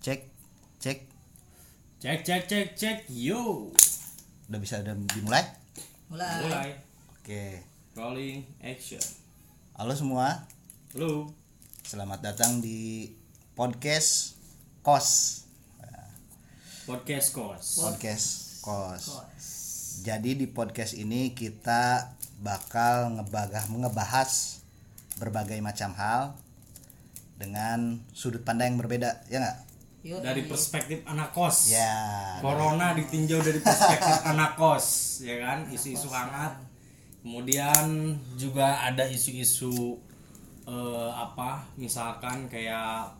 Cek, cek. Cek cek cek cek yo. Udah bisa udah dimulai? Mulai. Mulai. Oke. Rolling action. Halo semua, Halo. selamat datang di podcast Kos. Podcast kos. Podcast Kos. Kos. Jadi di podcast ini kita bakal ngebagah ngebahas berbagai macam hal dengan sudut pandang yang berbeda, ya nggak? Yuk, Dari perspektif anak kos. Ya. Corona ditinjau dari perspektif anak kos, ya kan? Isu-isu hangat. Kemudian juga ada isu-isu eh, apa? Misalkan kayak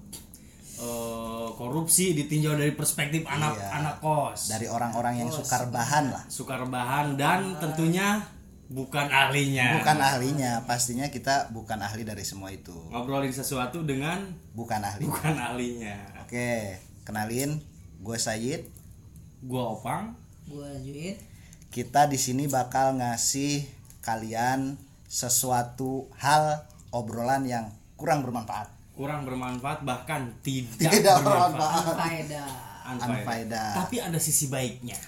eh, korupsi ditinjau dari perspektif anak Iya. anak kos. Dari orang-orang yang suka rebahan lah. suka rebahan dan tentunya bukan ahlinya. Bukan ahlinya, pastinya kita bukan ahli dari semua itu. Ngobrolin sesuatu dengan Bukan ahli. bukan ahlinya. Oke, kenalin, gue Sayid. Gua Opang. Gua Juin. Kita di sini bakal ngasih kalian sesuatu hal obrolan yang kurang bermanfaat. kurang bermanfaat bahkan tidak, Tidak bermanfaat. bermanfaat. Faedah. Unfaedah. Unfaedah. Tapi ada sisi baiknya.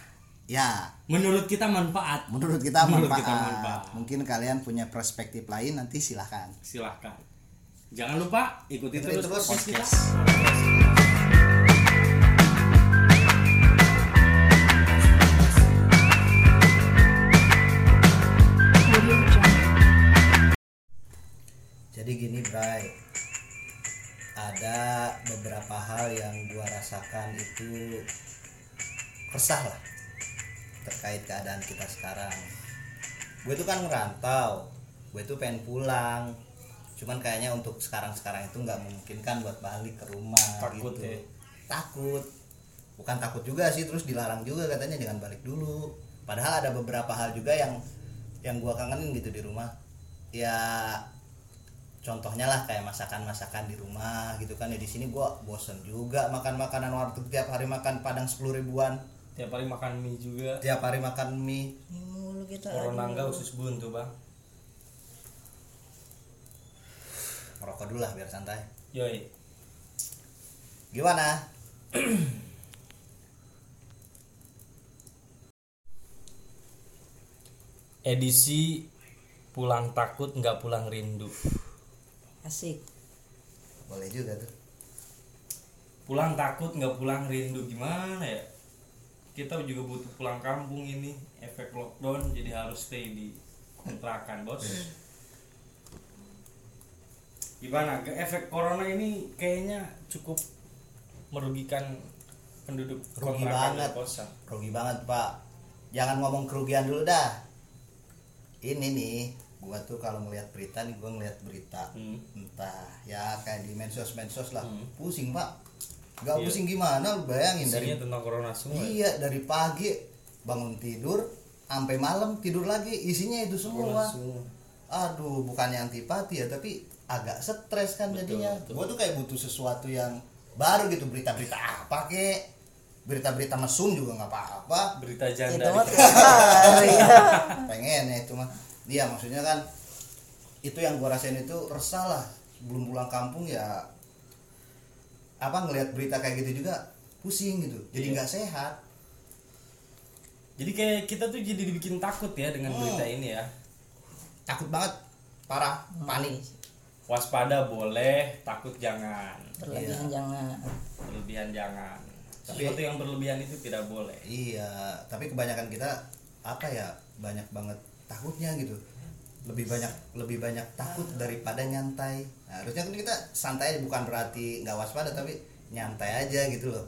Ya, Menurut kita manfaat. menurut kita Menurut manfaat. kita manfaat. Mungkin kalian punya perspektif lain nanti silahkan. Silahkan. Jangan lupa ikuti terus, terus podcast kita. podcast. Jadi gini, Bray. Ada beberapa hal yang gua rasakan itu resah lah terkait keadaan kita sekarang. Gue tuh kan ngerantau, gue tuh pengen pulang. Cuman kayaknya untuk sekarang-sekarang itu nggak memungkinkan buat balik ke rumah Takut gitu. ya? Takut. Bukan takut juga sih, terus dilarang juga katanya jangan balik dulu. Padahal ada beberapa hal juga yang yang gua kangenin gitu di rumah. Ya contohnya lah kayak masakan-masakan di rumah gitu kan ya di sini gua bosen juga makan makanan warteg tiap hari makan padang sepuluh ribuan Tiap hari makan mie juga. tiap hari makan mie mulu kita. Corona enggak usus buntu, Bang. merokok dulu lah biar santai Yoi. gimana Edisi pulang takut nggak pulang rindu. Asik. boleh juga tuh Pulang takut nggak pulang rindu gimana ya? Kita juga butuh pulang kampung ini. Efek lockdown jadi harus stay di kontrakan, Bos. Gimana? Ke- Efek corona ini kayaknya cukup merugikan penduduk Rugi banget. dan kosan. rugi banget pak jangan ngomong kerugian dulu dah ini nih gua tuh kalau ngeliat berita nih gua ngeliat berita Hmm. entah ya kayak di medsos medsos lah Hmm. pusing pak nggak Iya. pusing gimana lu bayangin dari tentang corona semua. ya? iya dari pagi bangun tidur sampai malam tidur lagi isinya itu semua semua. aduh bukannya antipati ya tapi agak stres kan Betul, jadinya betul. gua tuh kayak butuh sesuatu yang baru gitu berita-berita apa kek berita-berita mesum juga nggak apa-apa Berita Itu janda. mah di- tiap hari ya. pengen ya itu mah dia maksudnya kan itu yang gua rasain itu resah lah belum pulang kampung ya apa ngelihat berita kayak gitu juga pusing gitu jadi Iya. nggak sehat Jadi kayak kita tuh jadi dibikin takut ya dengan Hmm. berita ini ya. takut banget parah Hmm. panik Waspada boleh, takut jangan. Berlebihan jangan. Berlebihan jangan. Tapi- Sesuatu yang berlebihan itu tidak boleh. iya tapi kebanyakan kita apa ya banyak banget takutnya gitu lebih banyak lebih banyak takut daripada nyantai nah, harusnya kan kita santai bukan berarti nggak waspada tapi nyantai aja gitu loh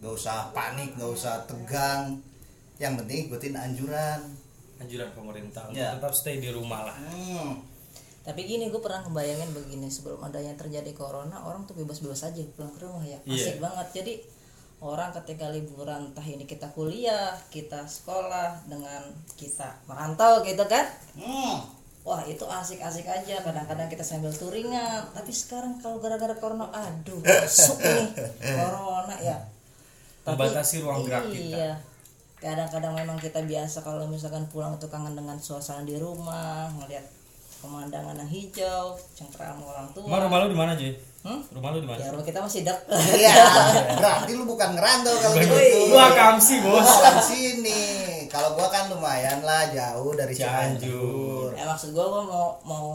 nggak usah panik nggak usah tegang yang penting ikutin anjuran Anjuran pemerintah Ya. tetap stay di rumah lah. hmm. Tapi gini gue pernah ngebayangin begini sebelum adanya terjadi corona orang tuh bebas-bebas aja pulang ke rumah ya. Asik Iya. banget. Jadi orang ketika liburan entah ini kita kuliah, kita sekolah dengan kita merantau gitu kan. Hmm. Wah itu asik-asik aja. Kadang-kadang kita sambil touringan. Tapi sekarang kalau gara-gara corona Aduh masuk nih. Corona ya. Membatasi ruang gerak kita. Iya Kadang-kadang memang kita biasa Kalau misalkan pulang itu kangen dengan suasana di rumah Ngeliat pemandangan yang hijau Cengkrama orang tua. Emang rumah lu di mana, Joy? Hmm? Rumah lu di mana? Ya rumah kita masih dekat. Iya, berarti lu bukan ngerantau kalau gitu. Lu akamsi, Bos. Bukan sini. Kalau gua kan lumayan lah jauh dari Cianjur. Ya maksud gua gua mau mau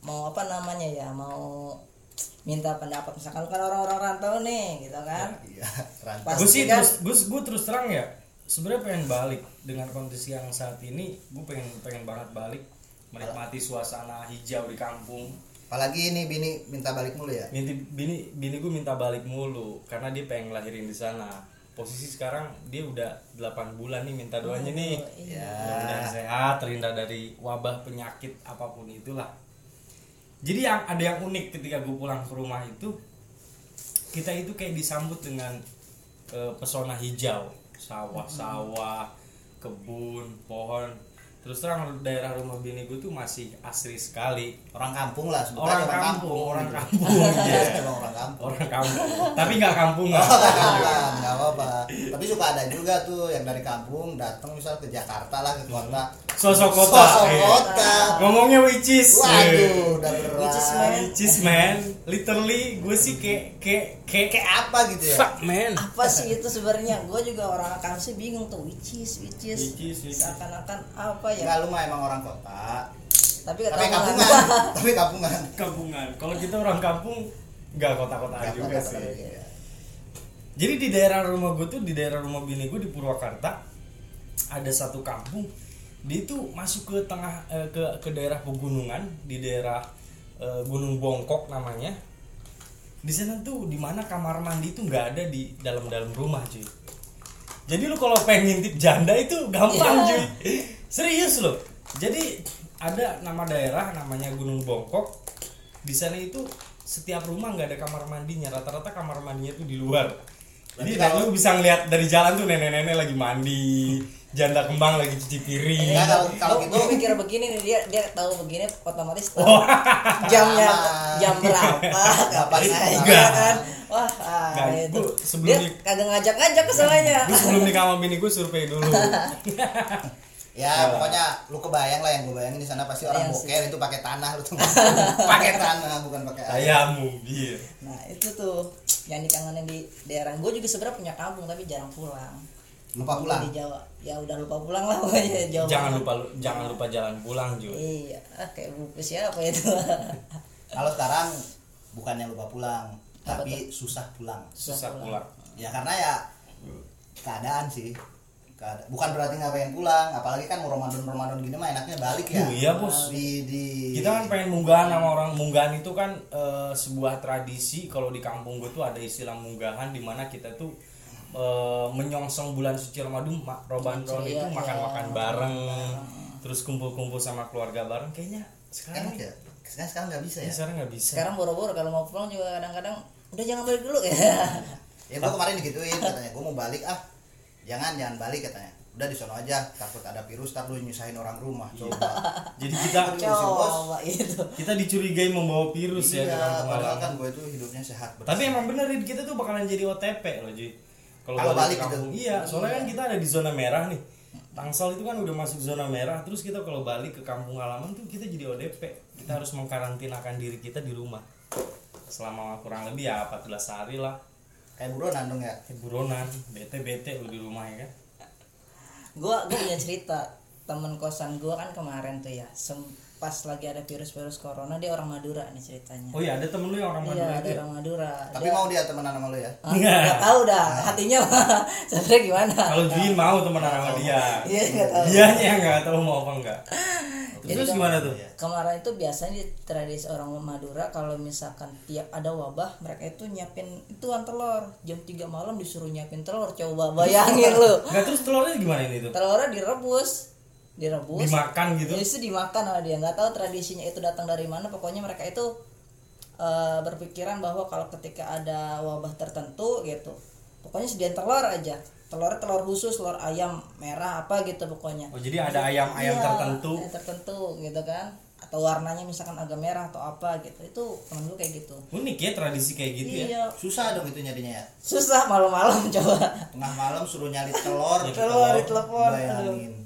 mau apa namanya ya mau minta pendapat misalkan kan orang-orang rantau nih gitu kan Iya, rantau. Gue sih kan- terus gue gue terus terang ya sebenarnya pengen balik dengan kondisi yang saat ini gue pengen pengen banget balik menikmati suasana hijau di kampung Apalagi ini bini minta balik mulu ya. bini bini bini gue minta balik mulu karena dia pengen lahirin di sana. Posisi sekarang dia udah 8 bulan nih minta doanya nih. Ya. mudah-mudahan sehat terhindar dari wabah penyakit apa pun itulah. Jadi yang ada yang unik ketika gue pulang ke rumah itu kita itu kayak disambut dengan eh, pesona hijau. Sawah-sawah kebun pohon terus terang daerah rumah bini gue tuh masih asri sekali Orang kampung lah, orang sebutannya kampung orang gitu. kampung ya emang orang kampung. orang kampung tapi nggak kampung Oh, nggak nggak apa-apa. Tapi suka ada juga tuh yang dari kampung datang misal ke Jakarta lah ke kota. sosok kota Sosok kota. ngomongnya which is Waduh, udah berat. Which is man. which is man literally gue sih kayak kayak kayak Kayak apa gitu ya? fuck man apa sih itu sebenarnya gue juga orang akan sih bingung tuh which is which is Which is, which is. seakan-akan apa ya Enggak lu mah emang orang kota. tapi Tapi kampungan, tapi kampungan. kampungan kalau kita orang kampung nggak kota-kota Nggak juga kota-kota sih juga. jadi di daerah rumah gue tuh di daerah rumah bini gue di Purwakarta ada satu kampung dia itu masuk ke tengah eh, ke ke daerah pegunungan di daerah eh, Gunung Bongkok namanya. Di sana tuh di mana kamar mandi itu nggak ada di dalam-dalam rumah cuy. Jadi lu kalau pengen ngintip janda itu gampang Iya. cuy. Serius loh. Jadi ada nama daerah namanya Gunung Bongkok. Di sana itu setiap rumah nggak ada kamar mandinya. Rata-rata kamar mandinya tuh di luar jadi kalau- lu bisa ngeliat dari jalan tuh nenek-nenek lagi mandi janda kembang lagi cuci piring. Enggak kalau kalau gitu. lu mikir begini nih dia dia tahu begini otomatis tahu jamnya Sama. jam berapa kapan aja Enggak. kan? Wah ah, itu. gua sebelum dia di- kagak ngajak-ngajak ke soalnya gue sebelum nikah sama bini gue survei dulu ya pokoknya lu kebayang lah yang gue bayangin di sana pasti orang Bayang sih. boker itu pakai tanah lu tuh. pakai tanah bukan pakai air. saya mobil nah itu tuh yang dikangenin di daerah gue juga sebenarnya punya kampung tapi jarang pulang Lupa pulang. di Jawa ya udah lupa pulang lah pokoknya Jawa jangan lupa jangan lupa jalan pulang juga iya ah, kayak buku siapa itu Kalau sekarang bukannya lupa pulang, Apa tapi susah pulang. susah pulang Ya karena ya keadaan sih. Keada- Bukan berarti nggak pengen pulang, apalagi kan mau Ramadan Ramadan gini mah enaknya balik ya. Oh, iya, Bos. Di di kita kan pengen munggahan sama orang munggahan itu kan eh, sebuah tradisi kalau di kampung gue tuh ada istilah munggahan di mana kita tuh eh, menyongsong bulan suci Ramadan ma- Ramadan Iya, itu iya. makan-makan bareng terus kumpul-kumpul sama keluarga bareng kayaknya sekarang enak ya. Sekarang sekarang nggak bisa ya, ya. sekarang nggak bisa sekarang boro-boro kalau mau pulang juga kadang-kadang udah jangan balik dulu ya Ya gua kemarin digituin katanya, gua mau balik ah. Jangan jangan balik katanya. Udah di sono aja, takut ada virus, tar lu nyusahin orang rumah. Coba. jadi kita coba itu kita dicurigai membawa virus ya iya, kampung padahal kan gue itu hidupnya sehat. bersih. Tapi emang bener kita tuh bakalan jadi OTP loh Ji Kalau Kalau balik, kampung. gitu. Iya, soalnya kan kita ada di zona merah nih Tangsel itu kan udah masuk zona merah Terus kita kalau balik ke kampung halaman tuh kita jadi ODP Kita harus mengkarantinakan diri kita di rumah Selama kurang lebih ya 14 hari lah kayak buronan dong ya. Eh, buronan, bete-bete lu di rumah ya kan gua gua punya cerita temen kosan gua kan kemarin tuh ya sem- pas lagi ada virus-virus corona dia orang Madura nih ceritanya. Oh iya, ada temen lu yang orang Madura iya itu ada ya? orang Madura. Tapi Dia- mau dia temenan sama lu ya? Ah, nggak tahu dah hatinya sebenarnya gimana? Kalau Juin mau temenan sama dia. iya nggak tahu. Dia yang nggak tahu mau apa enggak Jadi Terus gimana tuh? kemarin itu biasanya di tradisi orang Madura kalau misalkan tiap ada wabah mereka itu nyiapin itu telur. Jam 3 malam disuruh nyiapin telur coba bayangin lu. Enggak terus telurnya gimana ini tuh? telurnya direbus direbus. Dimakan gitu? Ya, itu dimakan sama dia. Nggak tahu tradisinya itu datang dari mana. Pokoknya mereka itu eh, berpikiran bahwa kalau ketika ada wabah tertentu gitu pokoknya sediain telur aja. Telurnya telur khusus telur ayam merah apa gitu pokoknya. Oh jadi ada ayam-ayam Iya, tertentu? ayam tertentu gitu kan. Atau warnanya misalkan agak merah atau apa gitu. Itu temen gue kayak gitu. Unik ya tradisi kayak gitu ya. Iya. Susah dong itu nyarinya ya. susah malam-malam coba. Tengah malam suruh nyari telur. telur aduh Bayangin.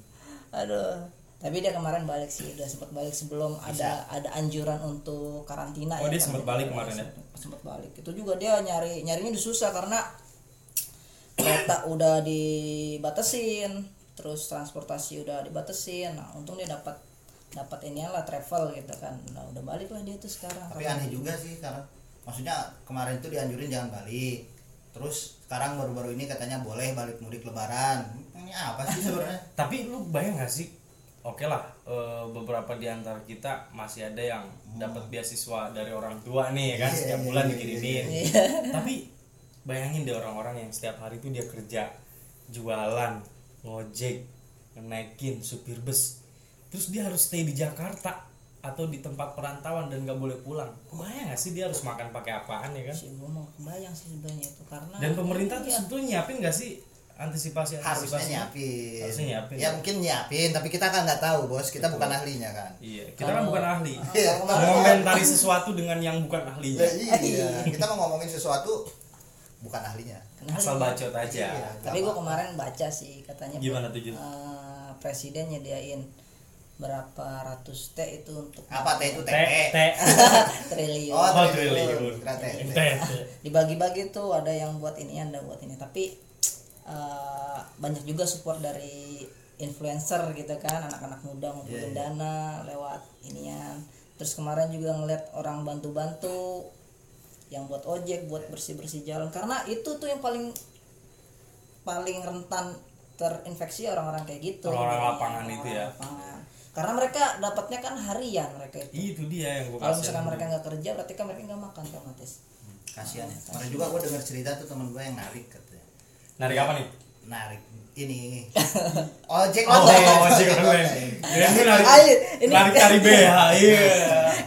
Aduh. Tapi dia kemarin balik sih udah sempat balik sebelum ada ada anjuran untuk karantina Oh, dia kan. sempat balik kemarin ya? Sempat- sempat balik. Itu juga dia nyari nyarinya udah susah karena kereta udah dibatasin terus transportasi udah dibatasin. Nah untung dia dapat dapat ini lah travel gitu kan. Nah udah balik lah dia tuh sekarang. Tapi aneh juga sih karena maksudnya kemarin itu dianjurin jangan balik. Terus sekarang baru-baru ini katanya boleh balik mudik lebaran ini apa sih sebenarnya Tapi lu bayang gak sih? Oke lah, eh, beberapa di antara kita masih ada yang dapat beasiswa dari orang tua nih ya kan, Iya, setiap iya, bulan iya, dikirimin. Tapi bayangin deh orang-orang yang setiap hari itu dia kerja, jualan, ngojek, naikin supir bus, terus dia harus stay di Jakarta atau di tempat perantauan dan gak boleh pulang. Bayang gak sih dia harus makan pakai apaan ya kan? sih gua mau kebayang sih sebenarnya itu karena Dan pemerintah tuh Iya. sebetulnya nyiapin gak sih antisipasi harusnya nyiapin Harusnya nyiapin. ya mungkin nyiapin tapi kita kan nggak tahu bos kita bukan ahlinya kan Iya, kita kan bukan ahli. Iya. Mengomentari sesuatu dengan yang bukan ahlinya. Ya, iya kita mau ngomongin sesuatu bukan ahlinya Asal bacot aja. Iya, tapi gua kemarin baca sih katanya Gimana tuh, eh, presiden nyediain berapa ratus T itu untuk apa teh itu T teh T triliun oh Oh, triliun triliun. Kira teh, T teh. T. dibagi-bagi tuh ada yang buat ini ada buat ini tapi eh, banyak juga support dari influencer gitu kan anak-anak muda ngumpulin Iya, dana lewat inian. Terus kemarin juga ngeliat orang bantu-bantu yang buat ojek buat bersih-bersih jalan. Karena itu tuh yang paling paling rentan terinfeksi orang-orang kayak gitu. Orang-orang lapangan itu ya. lapangan. karena mereka dapatnya kan harian mereka itu. Itu dia yang gue kalau misalkan mereka nggak kerja berarti kan mereka nggak makan otomatis. Kasihan ya. Kemarin juga gue dengar cerita tuh temen gue yang narik Narik apa nih? narik ini ojek Oh, online ojek online. Kirain lu narik Ayo, ini- narik cari BH. Iya.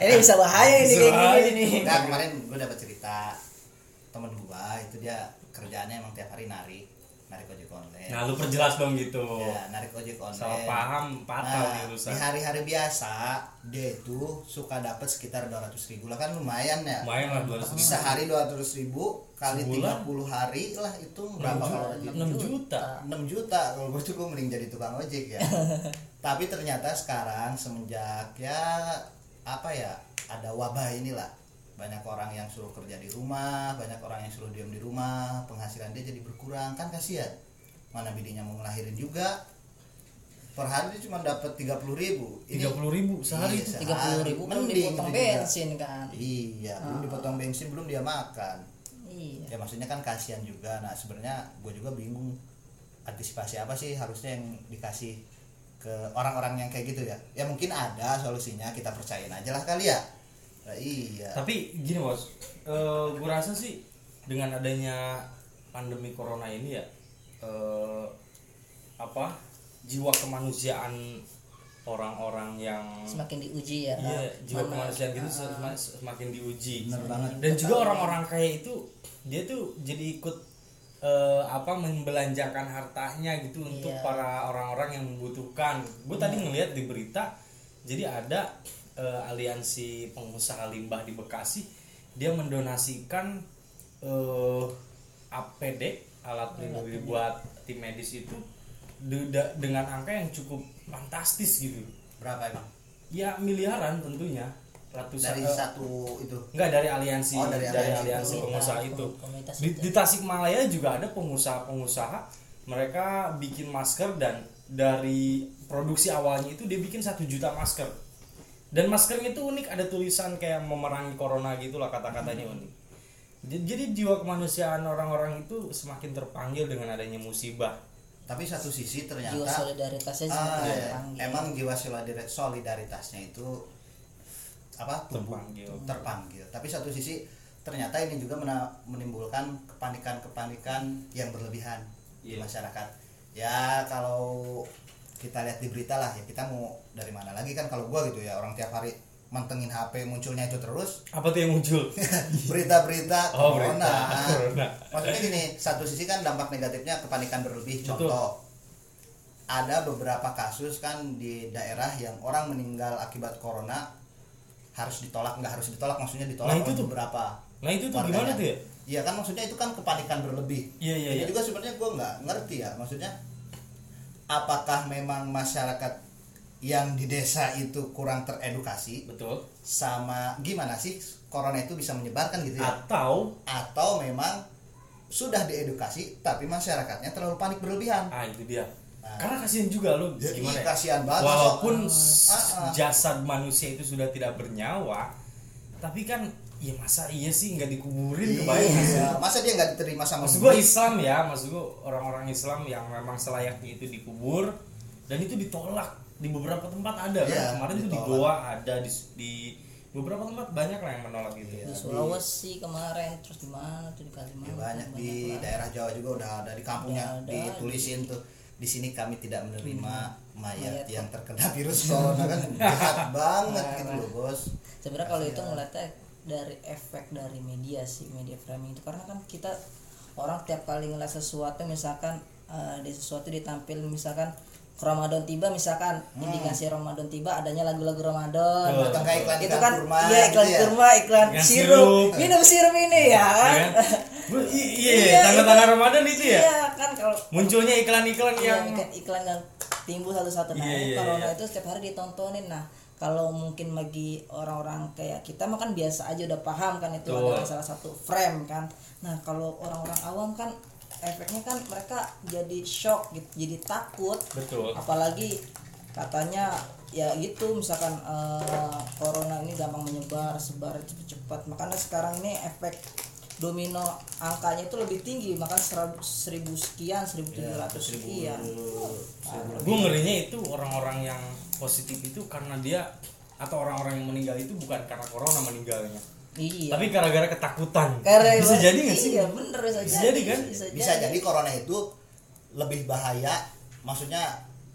ini bisa bahaya ini kayak gini nih Nah kemarin gue dapat cerita temen gue itu dia kerjaannya emang tiap hari online Nah, lu perjelas dong gitu. ya narik ojek online. Salah paham, fatal nah, nih di hari-hari biasa dia itu suka dapat sekitar 200 ribu lah. Kan lumayan ya. Main lah 200 ribu. sehari 200 ribu kali Sebulan? 30 hari lah itu berapa kalau 6 juta. 6 juta. Kalau gue gue mending jadi tukang ojek ya. Tapi ternyata sekarang semenjak ya apa ya ada wabah inilah. Banyak orang yang suruh kerja di rumah banyak orang yang suruh diam di rumah penghasilan dia jadi berkurang. Kan kasihan mana bininya mau ngelahirin juga. Per hari dia cuma dapat 30 ribu. 30 ribu sehari Iya, itu. tiga puluh ribu belum Mending dipotong itu juga. bensin kan? Iya belum dipotong bensin belum dia makan. Iya. Ya maksudnya kan kasihan juga. Nah sebenarnya gue juga bingung antisipasi apa sih harusnya yang dikasih ke orang-orang yang kayak gitu ya. Ya mungkin ada solusinya kita percayain aja lah kali ya. Nah, iya. Tapi gini bos, gue rasa sih dengan adanya pandemi corona ini ya, eh, apa jiwa kemanusiaan orang-orang yang semakin diuji ya iya jiwa Mana- kemanusiaan gitu sema- semakin diuji. Bener banget. Dan juga orang-orang kayak itu dia tuh jadi ikut eh, apa membelanjakan hartanya gitu untuk Iya. para orang-orang yang membutuhkan. Gue tadi ngeliat di berita, jadi ada eh, aliansi pengusaha limbah di Bekasi, dia mendonasikan eh, APD alat pelindung diri buat tim medis itu de- de- dengan angka yang cukup fantastis gitu. berapa emang Ya miliaran tentunya ratusan dari eh, satu itu Enggak dari aliansi Oh, dari dari, aliansi aliansi itu. pengusaha itu. komunitas Di, itu. di Tasikmalaya juga ada pengusaha-pengusaha mereka bikin masker dan dari produksi awalnya itu dia bikin satu juta masker. Dan maskernya itu unik ada tulisan kayak memerangi corona gitulah kata-katanya Hmm. unik. Jadi, jiwa kemanusiaan orang-orang itu semakin terpanggil dengan adanya musibah. tapi satu sisi ternyata jiwa solidaritasnya ah, semakin iya. terpanggil emang jiwa solidar- solidaritasnya itu apa tumbuh, Terpanggil. terpanggil tapi satu sisi ternyata ini juga menimbulkan kepanikan-kepanikan yang berlebihan di Iya. masyarakat ya kalau kita lihat di berita lah ya kita mau dari mana lagi kan kalau gua gitu ya orang tiap hari mantengin HP munculnya itu terus Apa tuh yang muncul? berita-berita Oh, corona. berita corona. Maksudnya gini, satu sisi kan dampak negatifnya kepanikan berlebih. Contoh, ada beberapa kasus kan di daerah yang orang meninggal akibat corona harus ditolak, nggak harus ditolak, maksudnya ditolak Nah, itu tuh. beberapa. Nah, itu tuh warganya. gimana tuh ya? Iya kan maksudnya itu kan kepanikan berlebih. Iya, iya, Ini iya. juga sebenarnya gue nggak ngerti ya, maksudnya apakah memang masyarakat yang di desa itu kurang teredukasi betul sama gimana sih corona itu bisa menyebarkan gitu ya atau atau memang sudah diedukasi tapi masyarakatnya terlalu panik berlebihan ah itu dia Nah. karena kasihan juga Jadi gimana ya? kasihan banget walaupun s- Ah, ah. jasad manusia itu sudah tidak bernyawa tapi kan ya masa iya sih nggak dikuburin kebayang nggak sih? Iya, masa dia nggak diterima sama maksud gue Islam ya maksud gue orang-orang Islam yang memang selayaknya itu dikubur dan itu ditolak di beberapa tempat ada kan Iya, kemarin itu di. Goa ada di, di beberapa tempat banyak lah yang menolak gitu Iya. di Sulawesi kemarin terus di mana tuh di Kalimantan Ya, banyak di lah. daerah Jawa juga udah ada di kampungnya Udah ada. ditulisin tuh di sini kami tidak menerima mayat Mayat. yang terkena virus corona kan jahat banget gitu loh bos sebenarnya kalau itu ngeliatnya dari efek dari media sih media framing itu karena kan kita orang tiap kali ngeliat sesuatu misalkan eh, di sesuatu ditampil misalkan Ramadan tiba misalkan indikasi Ramadan tiba adanya lagu-lagu Ramadan Betul. Atau kayak iklan itu kan kurma iya iklan gitu ya. kurma iklan Iklan sirup. sirup. minum sirup ini ya Ya kan kan? Iya Iya, tanda-tanda Ramadan itu ya iya kan kalau munculnya iklan-iklan Iya, yang iklan, iklan yang timbul satu-satu nah Iya, iya, corona iya. itu setiap hari ditontonin nah kalau mungkin bagi orang-orang kayak kita mah kan biasa aja udah paham kan itu Betul. adalah salah satu frame kan nah kalau orang-orang awam kan efeknya kan mereka jadi shock gitu jadi takut. Betul. Apalagi katanya ya gitu misalkan eh, corona ini gampang menyebar sebar cepat-cepat. Makanya sekarang ini efek domino angkanya itu lebih tinggi maka serabu- seribu sekian seribu tujuh ratus sekian. gue ngerinya itu orang-orang yang positif itu karena dia atau orang-orang yang meninggal itu bukan karena corona meninggalnya iya. Tapi gara-gara ketakutan. Karena bisa jadi nggak sih? Iya bener bisa, Bisa jadi, kan? bisa, bisa jadi corona itu lebih bahaya. Maksudnya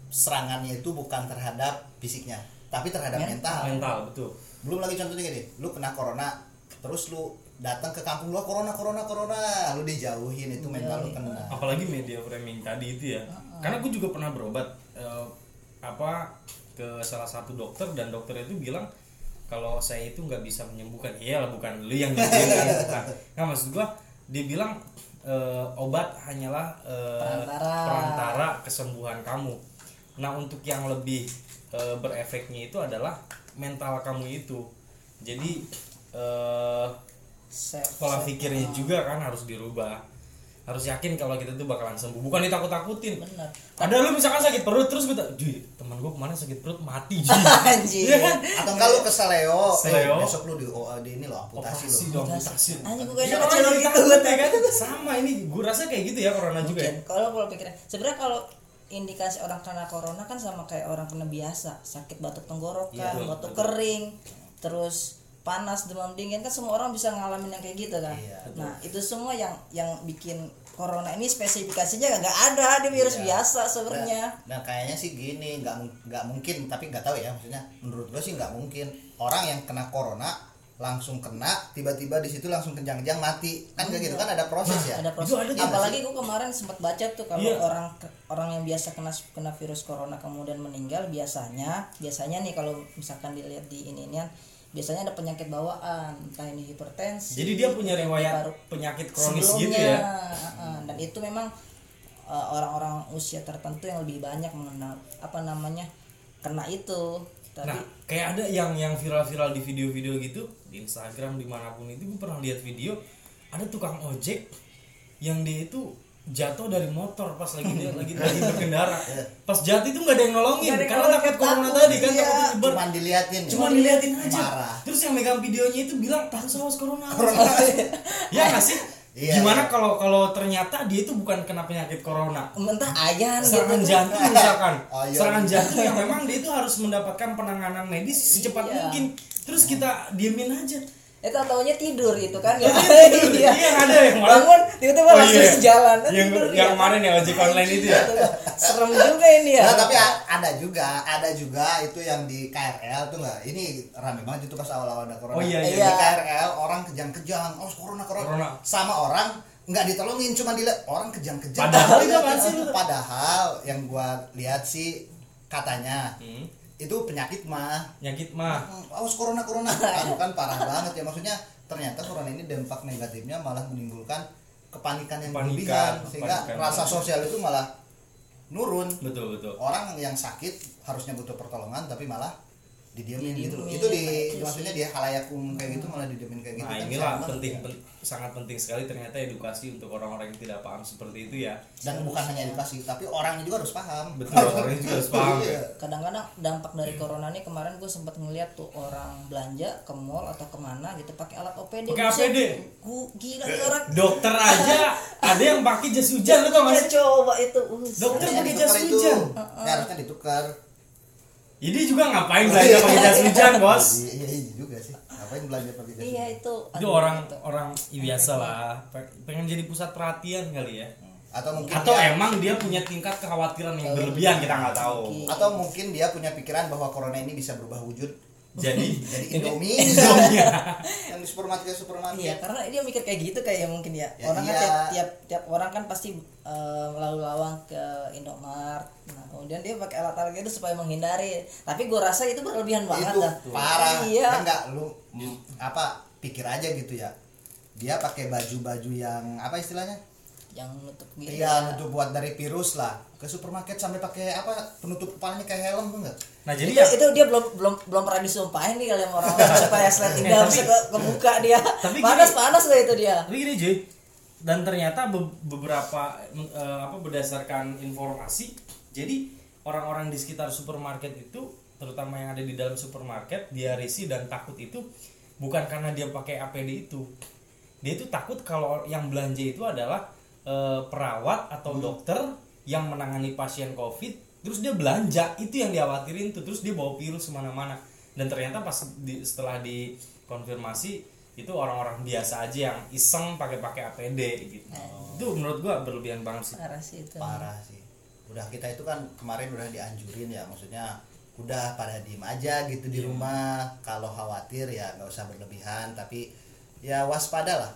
serangannya itu bukan terhadap fisiknya tapi terhadap mental, mental betul. Belum lagi contohnya gini lu kena corona terus lu datang ke kampung lu corona corona corona. Lu dijauhin itu mental lu kena. Apalagi media framing tadi itu ya. Karena gue juga pernah berobat eh, apa ke salah satu dokter dan dokter itu bilang kalau saya itu nggak bisa menyembuhkan iya lah bukan lu yang nyembuhin kan Bukan. nggak maksud gua dia bilang eh, obat hanyalah eh, Perantara. perantara kesembuhan kamu nah untuk yang lebih eh, berefeknya itu adalah mental kamu itu jadi Self- pola pikirnya juga kan harus dirubah harus yakin kalau kita tuh bakalan sembuh. Bukan ditakut-takutin. Bener ada lu misalkan sakit perut terus gue Juy, teman gue ke mana sakit perut mati Juy." anjir Iya kan? Atau enggak lu ke Seleo, Seleo. Eh, besok lu di, di ini lo amputasi lo dong amputasi. Anjing gue kayaknya orang kecil gitu. ya kan? Sama ini gue rasa kayak gitu ya corona juga ya. Kalau kalau pikirnya. Sebenarnya kalau indikasi orang kena corona kan sama kayak orang kena biasa. Sakit batuk tenggorokan Iya, batuk kering terus panas demam dingin kan semua orang bisa ngalamin yang kayak gitu kan. Iya, nah itu semua yang yang bikin corona ini spesifikasinya nggak ada di virus Iya. biasa sebenarnya. Nah, nah kayaknya sih gini nggak nggak mungkin tapi nggak tahu ya maksudnya menurut gue sih nggak mungkin. Orang yang kena corona langsung kena tiba-tiba di situ langsung kejang-kejang mati. Kan kayak gitu kan ada proses ya? Ada proses. Ada apalagi gue kemarin sempat baca tuh kalau Iya. orang orang yang biasa kena kena virus corona kemudian meninggal biasanya biasanya nih kalau misalkan dilihat di ini ini biasanya ada penyakit bawaan entah ini hipertensi jadi dia punya riwayat paru- penyakit kronis gitu ya? dan itu memang uh, orang-orang usia tertentu yang lebih banyak mengenal apa namanya kena itu. Tapi Nah, kayak ada yang yang viral-viral di video-video gitu di Instagram di mana pun itu gue pernah lihat video ada tukang ojek yang dia itu jatuh dari motor pas lagi dia lagi lagi berkendara. Pas jatuh itu nggak ada yang nolongin ada karena takut corona tadi kan iya. takut nyebar. cuman diliatin Cuma diliatin aja. Marah. Terus yang megang videonya itu bilang takut sama corona. ya nggak sih? Iya, Gimana iya. kalau kalau ternyata dia itu bukan kena penyakit corona? mentah ayan serangan gitu jantung misalkan Oh, iya. serangan jantung yang memang dia itu harus mendapatkan penanganan medis secepat Iya. mungkin terus kita diemin aja itu taunya tidur itu kan ya iya yang ada yang bangun tiba-tiba Oh, langsung iya. jalan yang tidur yang dia. kemarin ya ojek online itu ya serem juga ini ya Nah, tapi ada juga, ada juga itu yang di KRL tuh nggak. Ini rame banget itu pas awal-awal ada corona. Oh, iya, Di iya. KRL orang kejang-kejang, oh corona, corona Corona. Sama orang nggak ditolongin, cuma dilihat orang kejang-kejang. Padahal itu lu? Padahal yang gua lihat sih katanya Hmm, itu penyakit mah. nyakit mah Hmm, Awas corona, corona. Kan parah banget ya maksudnya. Ternyata corona ini dampak negatifnya malah menimbulkan kepanikan yang berlebihan sehingga kepanikan. rasa sosial itu malah nurun betul betul orang yang sakit harusnya butuh pertolongan tapi malah didiemin gitu loh itu di nah, itu maksudnya dia halayak umum kayak gitu malah didiemin kayak gitu Nah kan inilah penting, ya. pen- sangat penting sekali ternyata edukasi untuk orang-orang yang tidak paham seperti itu ya. dan bukan hanya edukasi tapi orangnya juga harus paham Betul, orangnya juga harus paham. Iya. kadang-kadang dampak dari corona ini kemarin gue sempat ngeliat tuh orang belanja ke mall atau ke mana gitu pakai alat OPD Pakai APD? gua gila orang Dokter aja ada yang pakai jas hujan lu tau gak sih? coba itu Dokter pakai jas hujan. Ya, harusnya ditukar Jadi juga ngapain belanja pakai jas hujan bos? iya iya iya juga sih ngapain belanja pakai jas iya hujan? itu Itu aduh, orang gitu. orang ya biasa lah, Pe- pengen jadi pusat perhatian kali ya. atau mungkin Atau dia, emang dia punya tingkat kekhawatiran yang berlebihan kita nggak tahu. Mungkin. atau mungkin dia punya pikiran bahwa corona ini bisa berubah wujud Jadi jadi Indomie Indomie. yang di supermarket supermarket Iya, karena dia mikir kayak gitu kayak mungkin ya. Ya, orang iya. kan tiap, tiap tiap orang kan pasti eh, lalu lawang ke Indomart. Nah, kemudian dia pakai alat-alat itu supaya menghindari. Tapi gue rasa itu berlebihan banget itu dah. parah Iya. Ya enggak lu mm, apa pikir aja gitu ya dia pakai baju-baju yang apa istilahnya Yang nutup gitu. Iya, nutup buat dari virus lah. Ke supermarket sampai pakai apa penutup kepalanya kayak helm tuh enggak? Nah jadi itu, ya itu dia belum belum belum pernah disumpahin nih kali sama orang-orang supaya sleting dia bisa ke, kebuka dia. Tapi panas gini- panas loh itu dia. Tapi gini Joy, dan ternyata be- beberapa eh, apa berdasarkan informasi, jadi orang-orang di sekitar supermarket itu, terutama yang ada di dalam supermarket, dia risih dan takut itu bukan karena dia pakai APD itu, dia itu takut kalau yang belanja itu adalah eh, perawat atau dokter yang menangani pasien COVID, terus dia belanja itu yang dikhawatirin tuh, terus dia bawa virus ke mana-mana, dan ternyata pas di, setelah dikonfirmasi itu orang-orang biasa aja yang iseng pakai-pakai APD gitu. Itu menurut gua berlebihan banget sih. Parah sih itu. Parah sih. Udah kita itu kan kemarin udah dianjurin ya, maksudnya udah pada diem aja gitu di rumah. Kalau khawatir ya nggak usah berlebihan, tapi ya waspada lah.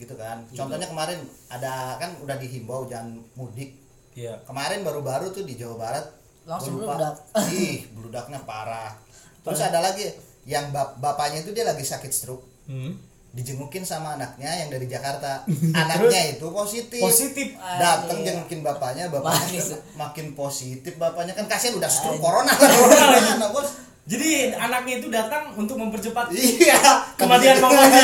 Gitu kan. Contohnya kemarin ada kan udah dihimbau jangan mudik. Iya. Kemarin baru-baru tuh di Jawa Barat Langsung bludak. Ih, bludaknya parah. Terus ada lagi yang bap- bapaknya itu dia lagi sakit stroke. Hmm. dijengukin sama anaknya yang dari Jakarta anaknya itu positif Positif. datang Iya. jengukin bapaknya bapaknya makin positif bapaknya kan kasihan udah stroke corona corona bos Jadi anaknya itu datang untuk mempercepat iya kematian mamanya.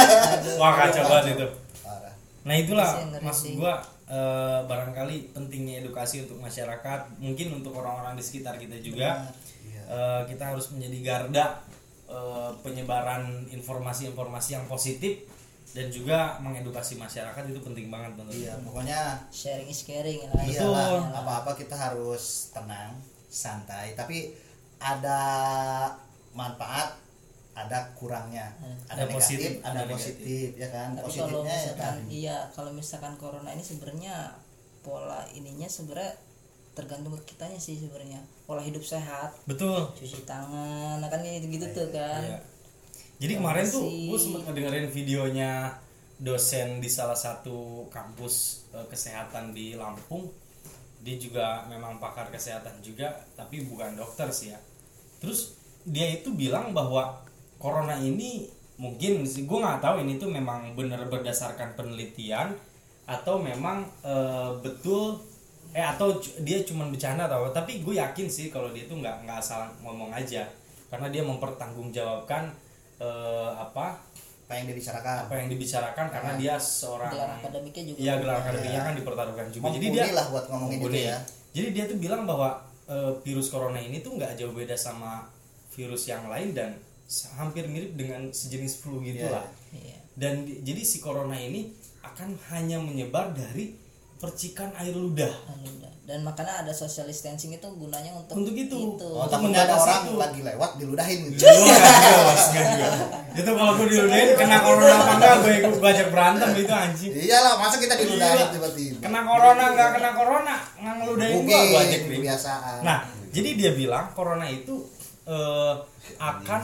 Wah kacau banget itu. parah Nah itulah maksud gua eh, barangkali pentingnya edukasi untuk masyarakat, mungkin untuk orang-orang di sekitar kita juga. Iya. Eh, kita harus menjadi garda eh, penyebaran informasi-informasi yang positif dan juga mengedukasi masyarakat itu penting banget menurut iya pokoknya Sharing is caring ya. Betul. iyalah apa-apa kita harus tenang santai tapi ada manfaat ada kurangnya ada, Ada negatif positif, ada, ada positif ya kan Tapi kalau positifnya ya misalkan tadi. iya, kalau misalkan corona ini sebenarnya pola ininya sebenarnya tergantung ke kitanya sih sebenarnya. Pola hidup sehat, Betul. cuci tangan, nah kan gitu gitu tuh kan. Iya. Jadi kemarin tuh gue sempat ngedengerin videonya dosen di salah satu kampus eh, kesehatan di Lampung. Dia juga memang pakar kesehatan juga, tapi bukan dokter sih ya. Terus dia itu bilang bahwa corona ini mungkin sih gue nggak tahu ini tuh memang benar berdasarkan penelitian atau memang eh, betul eh atau dia cuma bercanda atau apa. tapi gue yakin sih kalau dia tuh nggak nggak asal ngomong aja karena dia mempertanggungjawabkan eh, apa apa yang dibicarakan apa yang dibicarakan karena dia seorang Gelar akademiknya juga. Iya gelar akademiknya kan dipertaruhkan juga. Jadi dia lah buat ngomongin itu ya. Jadi dia tuh bilang bahwa eh, virus corona ini tuh nggak jauh beda sama virus yang lain dan hampir mirip dengan sejenis flu gitu Iya. lah. Iya. Dan di- jadi si corona ini akan hanya menyebar dari percikan air ludah. Dan makanya ada social distancing itu gunanya untuk Untuk itu. Oh, Untuk ada orang itu. lagi lewat diludahin gitu. Juga. Itu kalau gue diludahin kena corona apa enggak gue ikut berantem itu anjing. Iyalah, masa kita diludahin Iya. tiba-tiba. Kena corona nggak kena corona nggak ngeludahin gua gua kebiasaan. Nah, jadi dia bilang corona itu eh, akan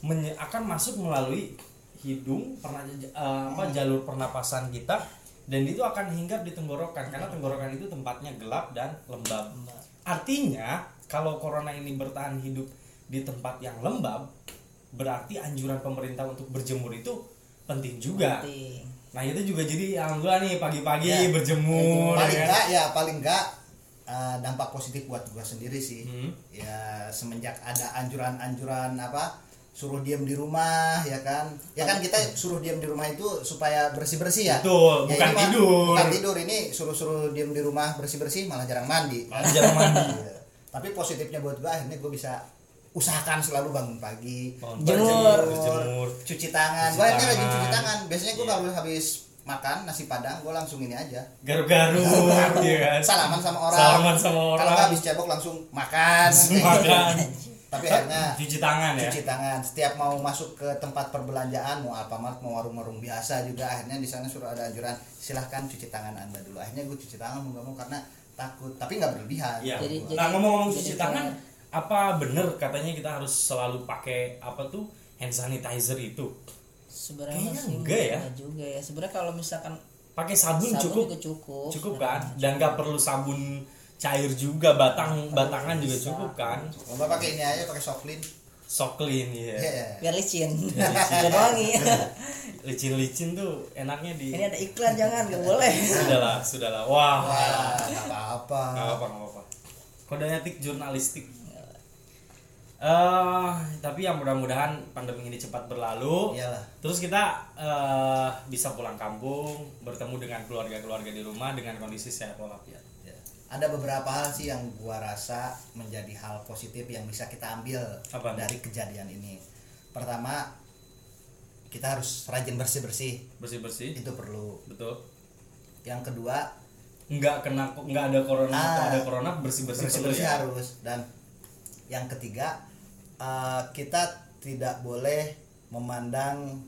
menye- akan masuk melalui hidung pernah eh, apa jalur pernapasan kita dan itu akan hinggap di tenggorokan karena tenggorokan itu tempatnya gelap dan lembab. Artinya kalau corona ini bertahan hidup di tempat yang lembab berarti anjuran pemerintah untuk berjemur itu penting juga. penting. Nah itu juga jadi alhamdulillah nih pagi-pagi Ya. berjemur. paling ya enggak ya paling enggak eh, dampak positif buat gua sendiri sih Hmm. ya semenjak ada anjuran-anjuran apa suruh diam di rumah ya kan ya kan kita suruh diam di rumah itu supaya bersih bersih ya Betul, Ya, bukan ini tidur. bukan tidur ini suruh suruh diam di rumah bersih bersih malah jarang mandi Malah jarang mandi. Iya. tapi positifnya buat gua akhirnya gua bisa usahakan selalu bangun pagi Jemur. berjemur. cuci tangan gua akhirnya rajin cuci tangan biasanya gua Iya. kalau habis makan nasi padang gua langsung ini aja Garuk-garuk ya kan. salaman sama orang Salaman sama kalau orang. nggak habis cebok langsung makan Makan. tapi akhirnya Cuci tangan ya. cuci tangan setiap mau masuk ke tempat perbelanjaan mau Alfamart mau warung-warung biasa juga akhirnya di sana suruh ada anjuran silahkan cuci tangan anda dulu akhirnya gue cuci tangan mau nggak mau karena takut tapi nggak berlebihan Iya. Jadi- nah ngomong-ngomong jadi cuci tangan, apa bener katanya kita harus selalu pakai apa tuh hand sanitizer itu? Sebenarnya enggak ya. juga ya sebenarnya kalau misalkan Pakai sabun, sabun cukup, juga cukup cukup kan? Dan nggak perlu sabun cair juga, batang batangan juga Bisa. cukup kan? Coba pakai ini aja pakai soklin So clean ya. Iya. biar licin biar wangi Licin-licin tuh enaknya di. ini ada iklan jangan nggak boleh Sudahlah, sudahlah. Wah. wah nggak apa-apa Nggak apa nggak apa. Kode etik jurnalistik. Eh, tapi yang mudah-mudahan pandemi ini cepat berlalu. iyalah Terus kita eh, bisa pulang kampung, bertemu dengan keluarga-keluarga di rumah dengan kondisi sehat walafiat. Ya. ada beberapa hal sih yang gua rasa menjadi hal positif yang bisa kita ambil Apa? dari kejadian ini pertama kita harus rajin bersih bersih Bersih-bersih, itu perlu betul. yang kedua Nggak kena nggak ada corona atau Ah. ada corona bersih-bersih bersih perlu bersih ya. harus dan yang ketiga eh, kita tidak boleh memandang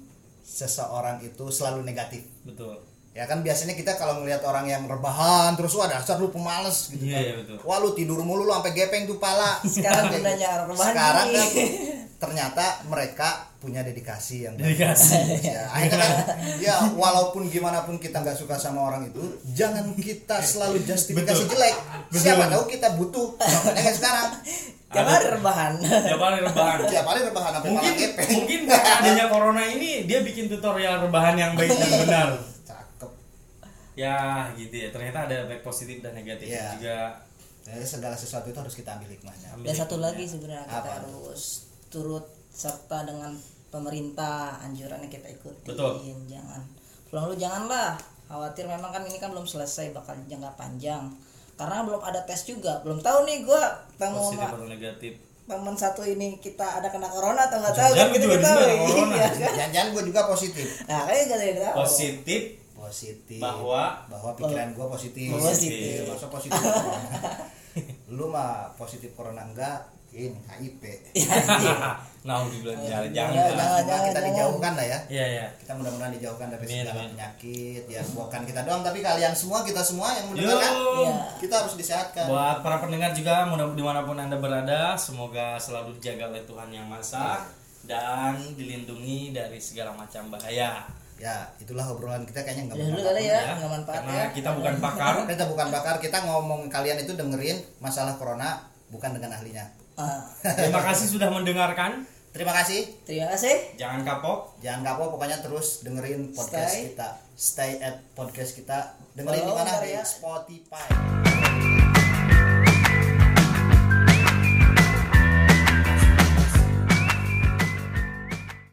seseorang itu selalu negatif Betul. ya kan biasanya kita kalau ngelihat orang yang rebahan terus wah dasar lu pemalas gitu Iya, kan iya, betul. wah lu tidur mulu lu sampai gepeng tuh pala Sekarang gunanya rebahan sekarang kan ternyata mereka punya dedikasi yang. Dedikasi. ya, akhirnya kan ya walaupun gimana pun kita nggak suka sama orang itu jangan kita selalu justifikasi Betul. jelek Betul. siapa tahu kita butuh contohnya kayak sekarang tiap hari rebahan Tiap hari rebahan. tiap hari rebahan sampai mungkin mungkin adanya corona ini dia bikin tutorial rebahan yang baik dan benar. cakep Ya gitu ya. Ternyata ada baik positif dan negatif Iya. juga. Jadi segala sesuatu itu harus kita ambil hikmahnya Ambil dan satu lagi sebenarnya kita Apa? harus turut serta dengan pemerintah. Anjurannya kita ikutin. Betul. jangan. Pulang lu janganlah. Khawatir memang kan ini kan belum selesai bakal jangka panjang. Karena belum ada tes juga. Belum tahu nih gua ketemu positif sama atau negatif. teman satu ini kita ada kena corona atau nggak tahu. Kan juga kita di sini tahu. ada corona. iya kan? Jangan-jangan gue juga positif. Nah kayaknya nggak ada yang tahu Positif. Positif. Bahwa bahwa pikiran gue positif. Positif. masa positif? Lu mah positif corona enggak ini HIV nah dibilang jangan Jangan, jangan. jangan. Semoga kita jangan. dijauhkan lah ya Iya ya. kita mudah-mudahan dijauhkan dari Amin, segala amin. penyakit ya bukan kita doang tapi kalian semua kita semua yang mendengarkan Iya. kita harus disehatkan Buat para pendengar juga mudah di mana pun anda berada, semoga selalu dijaga oleh Tuhan yang Maha Esa dan dilindungi dari segala macam bahaya. ya itulah obrolan kita kayaknya nggak bermanfaat. kali ya manfaat Karena ya kita bukan pakar. kita bukan bakar kita ngomong kalian itu dengerin masalah corona bukan dengan ahlinya Ah, Terima kasih sudah mendengarkan. terima kasih terima kasih Jangan kapok. jangan kapok pokoknya terus dengerin podcast Stay. kita stay at podcast kita dengerin di mana ntar di ya. Spotify